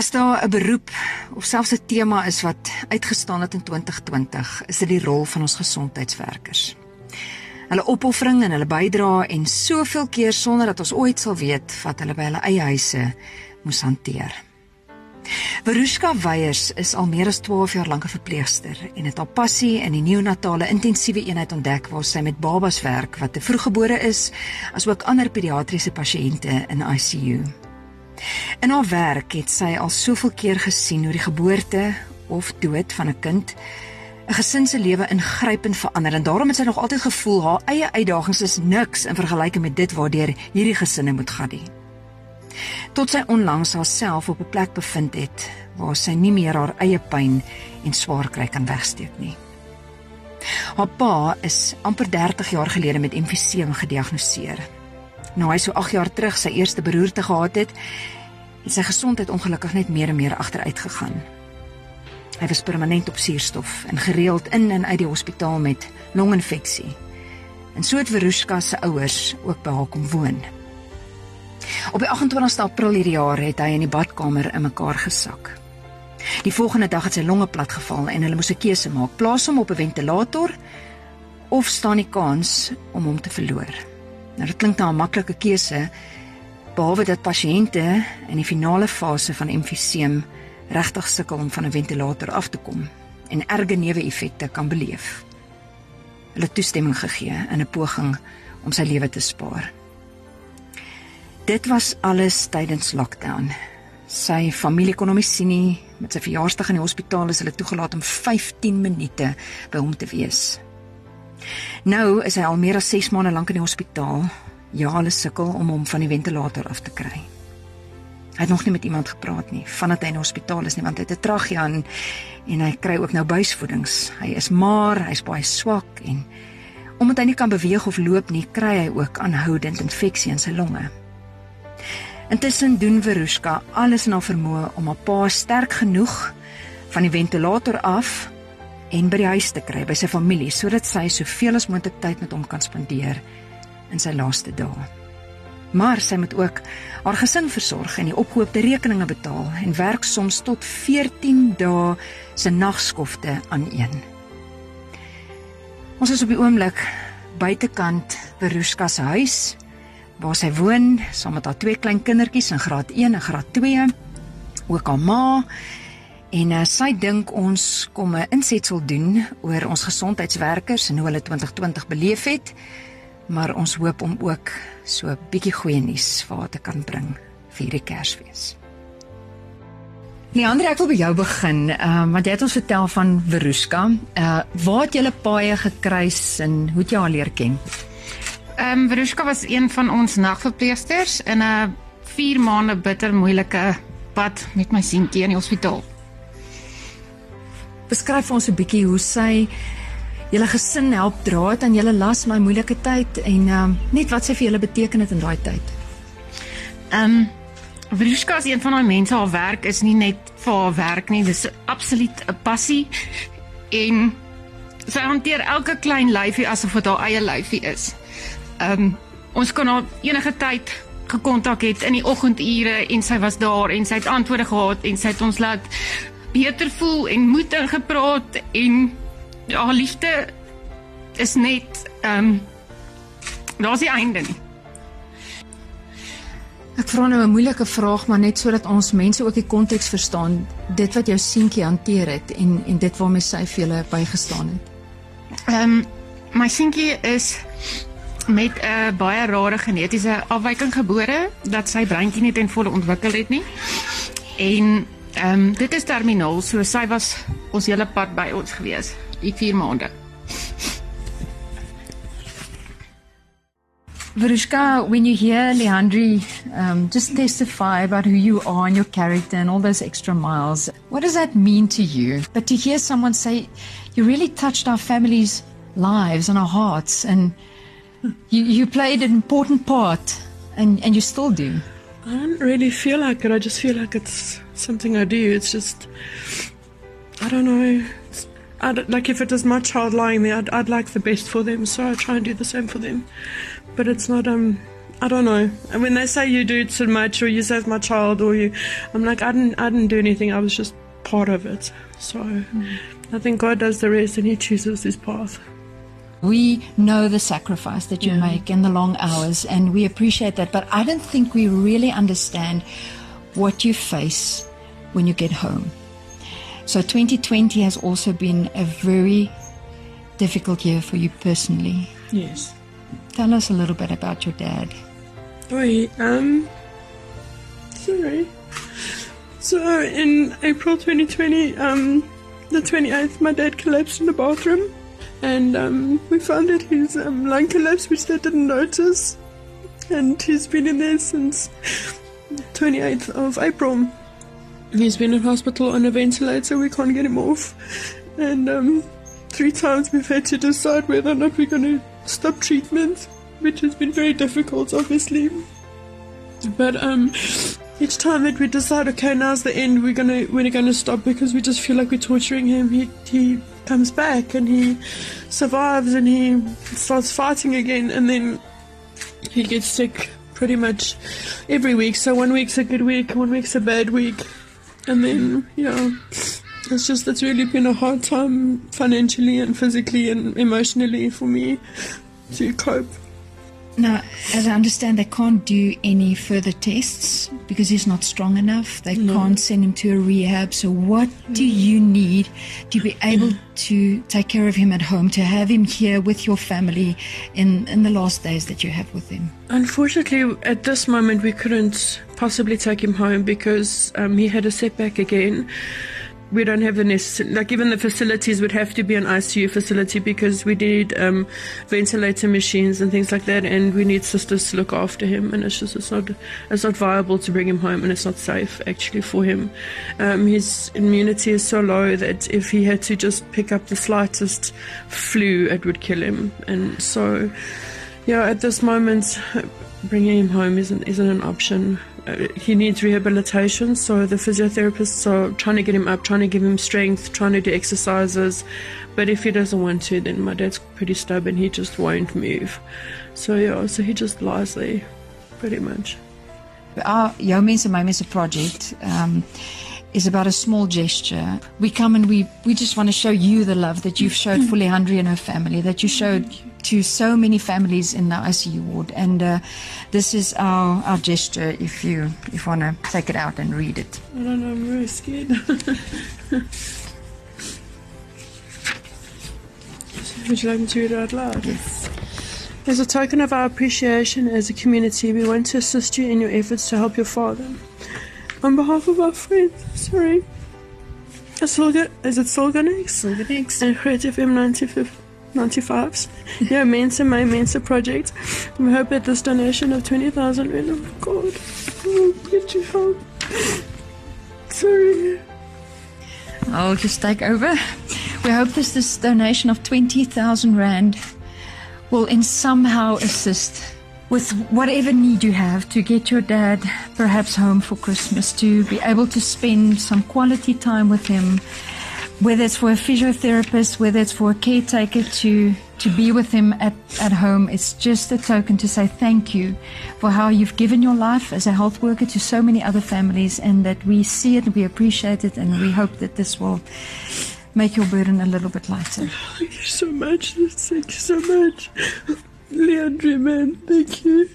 As daar 'n beroep of selfs 'n tema is wat uitgestaan het in 2020, is dit die rol van ons gesondheidswerkers. Hulle opoffering en hulle bydrae en soveel keer sonder dat ons ooit sal weet wat hulle by hulle eie huise moes hanteer. Verushka Weyers is al meer as 12 jaar lank 'n verpleegster en het haar passie in die neonatale intensiewe eenheid ontdek waar sy met babas werk wat te vroeggebore is, asook ander pediatriese pasiënte in ICU. In haar werk het sy al soveel keer gesien hoe die geboorte of dood van 'n kind 'n gesin se lewe ingrypend verander en daarom het sy nog altyd gevoel haar eie uitdagings is niks in vergelyking met dit waardeur hierdie gesinne moet gaan nie. Tot sy onlangs haarself op 'n plek bevind het waar sy nie meer haar eie pyn en swaar kry kan wegsteek nie. Haar pa is amper 30 jaar gelede met emfyseem gediagnoseer Nou hy so 8 jaar terug sy eerste beroerte gehad het, het sy gesondheid ongelukkig net meer en meer agteruit gegaan. Hy was permanent op suurstof en gereeld in en uit die hospitaal met longinfeksie. En so het Verushka se ouers ook by haar kom woon. Op die 28ste April hierdie jaar het hy in die badkamer in mekaar gesak. Die volgende dag het sy longe platgeval en hulle moes 'n keuse maak: plaas hom op 'n ventilator of staan die kans om hom te verloor. Nou dit klink na 'n maklike keuse behalwe dat pasiënte in die finale fase van emfyseem regtig sukkel om van 'n ventilator af te kom en erge neeweffekte kan beleef. Hulle toestemming gegee in 'n poging om sy lewe te spaar. Dit was alles tydens lockdown. Sy familie kon hom nie sien nie. Met sy verjaarsdag in die hospitaal is hulle toegelaat om 15 minute by hom te wees. Nou is hy al meer as 6 maande lank in die hospitaal. Ja, hulle sukkel om hom van die ventilator af te kry. Hy het nog nie met iemand gepraat nie vandat hy in die hospitaal is nie want hy het 'n tragia en, en hy kry ook nou buisvoedings. Hy is maar, hy's baie swak en omdat hy nie kan beweeg of loop nie, kry hy ook aanhoudend infeksie in sy longe. Intussen doen Verushka alles in haar vermoë om haar pa sterk genoeg van die ventilator af en by die huis te kry by sy familie sodat sy soveel as moontlik tyd met hom kan spandeer in sy laaste dae. Maar sy moet ook haar gesin versorg en die opgehoopte rekeninge betaal en werk soms tot 14 dae se nagskofte aan een. Ons is op die oomblik buitekant Verushka se huis waar sy woon saam met haar twee klein kindertjies in graad 1 en graad 2. Ook haar ma En uh, sy dink ons kom 'n insetsel doen oor ons gesondheidswerkers en hoe hulle 2020 beleef het. Maar ons hoop om ook so 'n bietjie goeie nuus vir haar te kan bring vir hierdie Kersfees. Leandre, ek wil by jou begin. Uh, want jy het ons vertel van Verushka. Uh waar het julle paie gekruis en hoe het jy haar leer ken? Ehm um, Verushka was een van ons nagverpleegsters in 'n 4 maande bitter moeilike pad met my seentjie in die hospitaal beskryf vir ons 'n bietjie hoe sy julle gesin help dra het aan julle las in daai moeilike tyd en um, net wat sy vir julle beteken het in daai tyd. Ehm um, Vriska is een van daai mense haar werk is nie net vir haar werk nie, dis absoluut 'n passie en sy hanteer elke klein lyfie asof dit haar eie lyfie is. Ehm um, ons kon haar enige tyd gekontak het in die oggendure en sy was daar en sy het antwoorde gehad en sy het ons laat beter voel en moed ingepraat en haar liefde is net ehm um, daar's die einde nie. Ek vra nou 'n moeilike vraag maar net sodat ons mense ook die konteks verstaan dit wat jou seentjie hanteer het en en dit waarmee sy vir julle bygestaan het. Ehm um, my seentjie is met 'n baie rare genetiese afwyking gebore dat sy breintjie nie ten volle ontwikkel het nie. En Ehm um, dit is terminaal, so sy was ons hele pad by ons gewees, die 4 maande. Verushka, when you hear Leandri um, just testify about who you are and your character and all those extra miles, what does that mean to you? But to hear someone say, you really touched our family's lives and our hearts, and you, you played an important part, and, and you still do. I don't really feel like it. I just feel like it's something I do. It's just, I don't know. I don't, like if it was my child lying there, I'd, I'd like the best for them, so I try and do the same for them. But it's not. Um, I don't know. And when they say you do too much or you save my child or you, I'm like I didn't I didn't do anything. I was just part of it. So mm. I think God does the rest and He chooses His path. We know the sacrifice that you yeah. make and the long hours, and we appreciate that. But I don't think we really understand what you face when you get home. So 2020 has also been a very difficult year for you personally. Yes. Tell us a little bit about your dad. Oh, um, sorry. So in April 2020, um, the 28th, my dad collapsed in the bathroom and um, we found that his um, lung collapsed, which they didn't notice, and he's been in there since 28th of April. He's been in hospital on a ventilator. We can't get him off, and um, three times we've had to decide whether or not we're going to stop treatment, which has been very difficult, obviously. But um, each time that we decide, okay, now's the end, we're gonna we're gonna stop because we just feel like we're torturing him. He he comes back and he survives and he starts fighting again and then he gets sick pretty much every week. So one week's a good week, one week's a bad week. And then, yeah, it's just, it's really been a hard time financially and physically and emotionally for me to cope. Now, as I understand, they can't do any further tests because he's not strong enough. They no. can't send him to a rehab. So, what do you need to be able to take care of him at home, to have him here with your family in, in the last days that you have with him? Unfortunately, at this moment, we couldn't possibly take him home because um, he had a setback again we don't have the necessary, like even the facilities would have to be an ICU facility because we need um, ventilator machines and things like that, and we need sisters to look after him, and it's just it's not it's not viable to bring him home, and it's not safe actually for him. Um, his immunity is so low that if he had to just pick up the slightest flu, it would kill him, and so yeah, at this moment, bringing him home isn't isn't an option. Uh, he needs rehabilitation, so the physiotherapists are trying to get him up, trying to give him strength, trying to do exercises. But if he doesn't want to, then my dad's pretty stubborn. He just won't move. So yeah, so he just lies there, pretty much. Our Jou Mense My Mense project um, is about a small gesture. We come and we we just want to show you the love that you've showed for Leandri and her family, that you showed to so many families in the ICU ward. And uh, this is our, our gesture if you if want to take it out and read it. I don't know, I'm very scared. Would you like me to read it out loud? Yes. As a token of our appreciation as a community, we want to assist you in your efforts to help your father. On behalf of our friends, sorry. Is it Solganex? Solganex. And Creative M95 95s. yeah, Mense, my Mense project. We hope that this donation of 20,000 rand, oh God, oh, get you help. Sorry. I'll just take over. We hope this, this donation of 20,000 rand will in somehow assist with whatever need you have to get your dad perhaps home for Christmas, to be able to spend some quality time with him whether it's for a physiotherapist, whether it's for a caretaker to to be with him at, at home, it's just a token to say thank you for how you've given your life as a health worker to so many other families and that we see it, we appreciate it, and we hope that this will make your burden a little bit lighter. Thank you so much. Thank you so much. Leandri, man, thank you.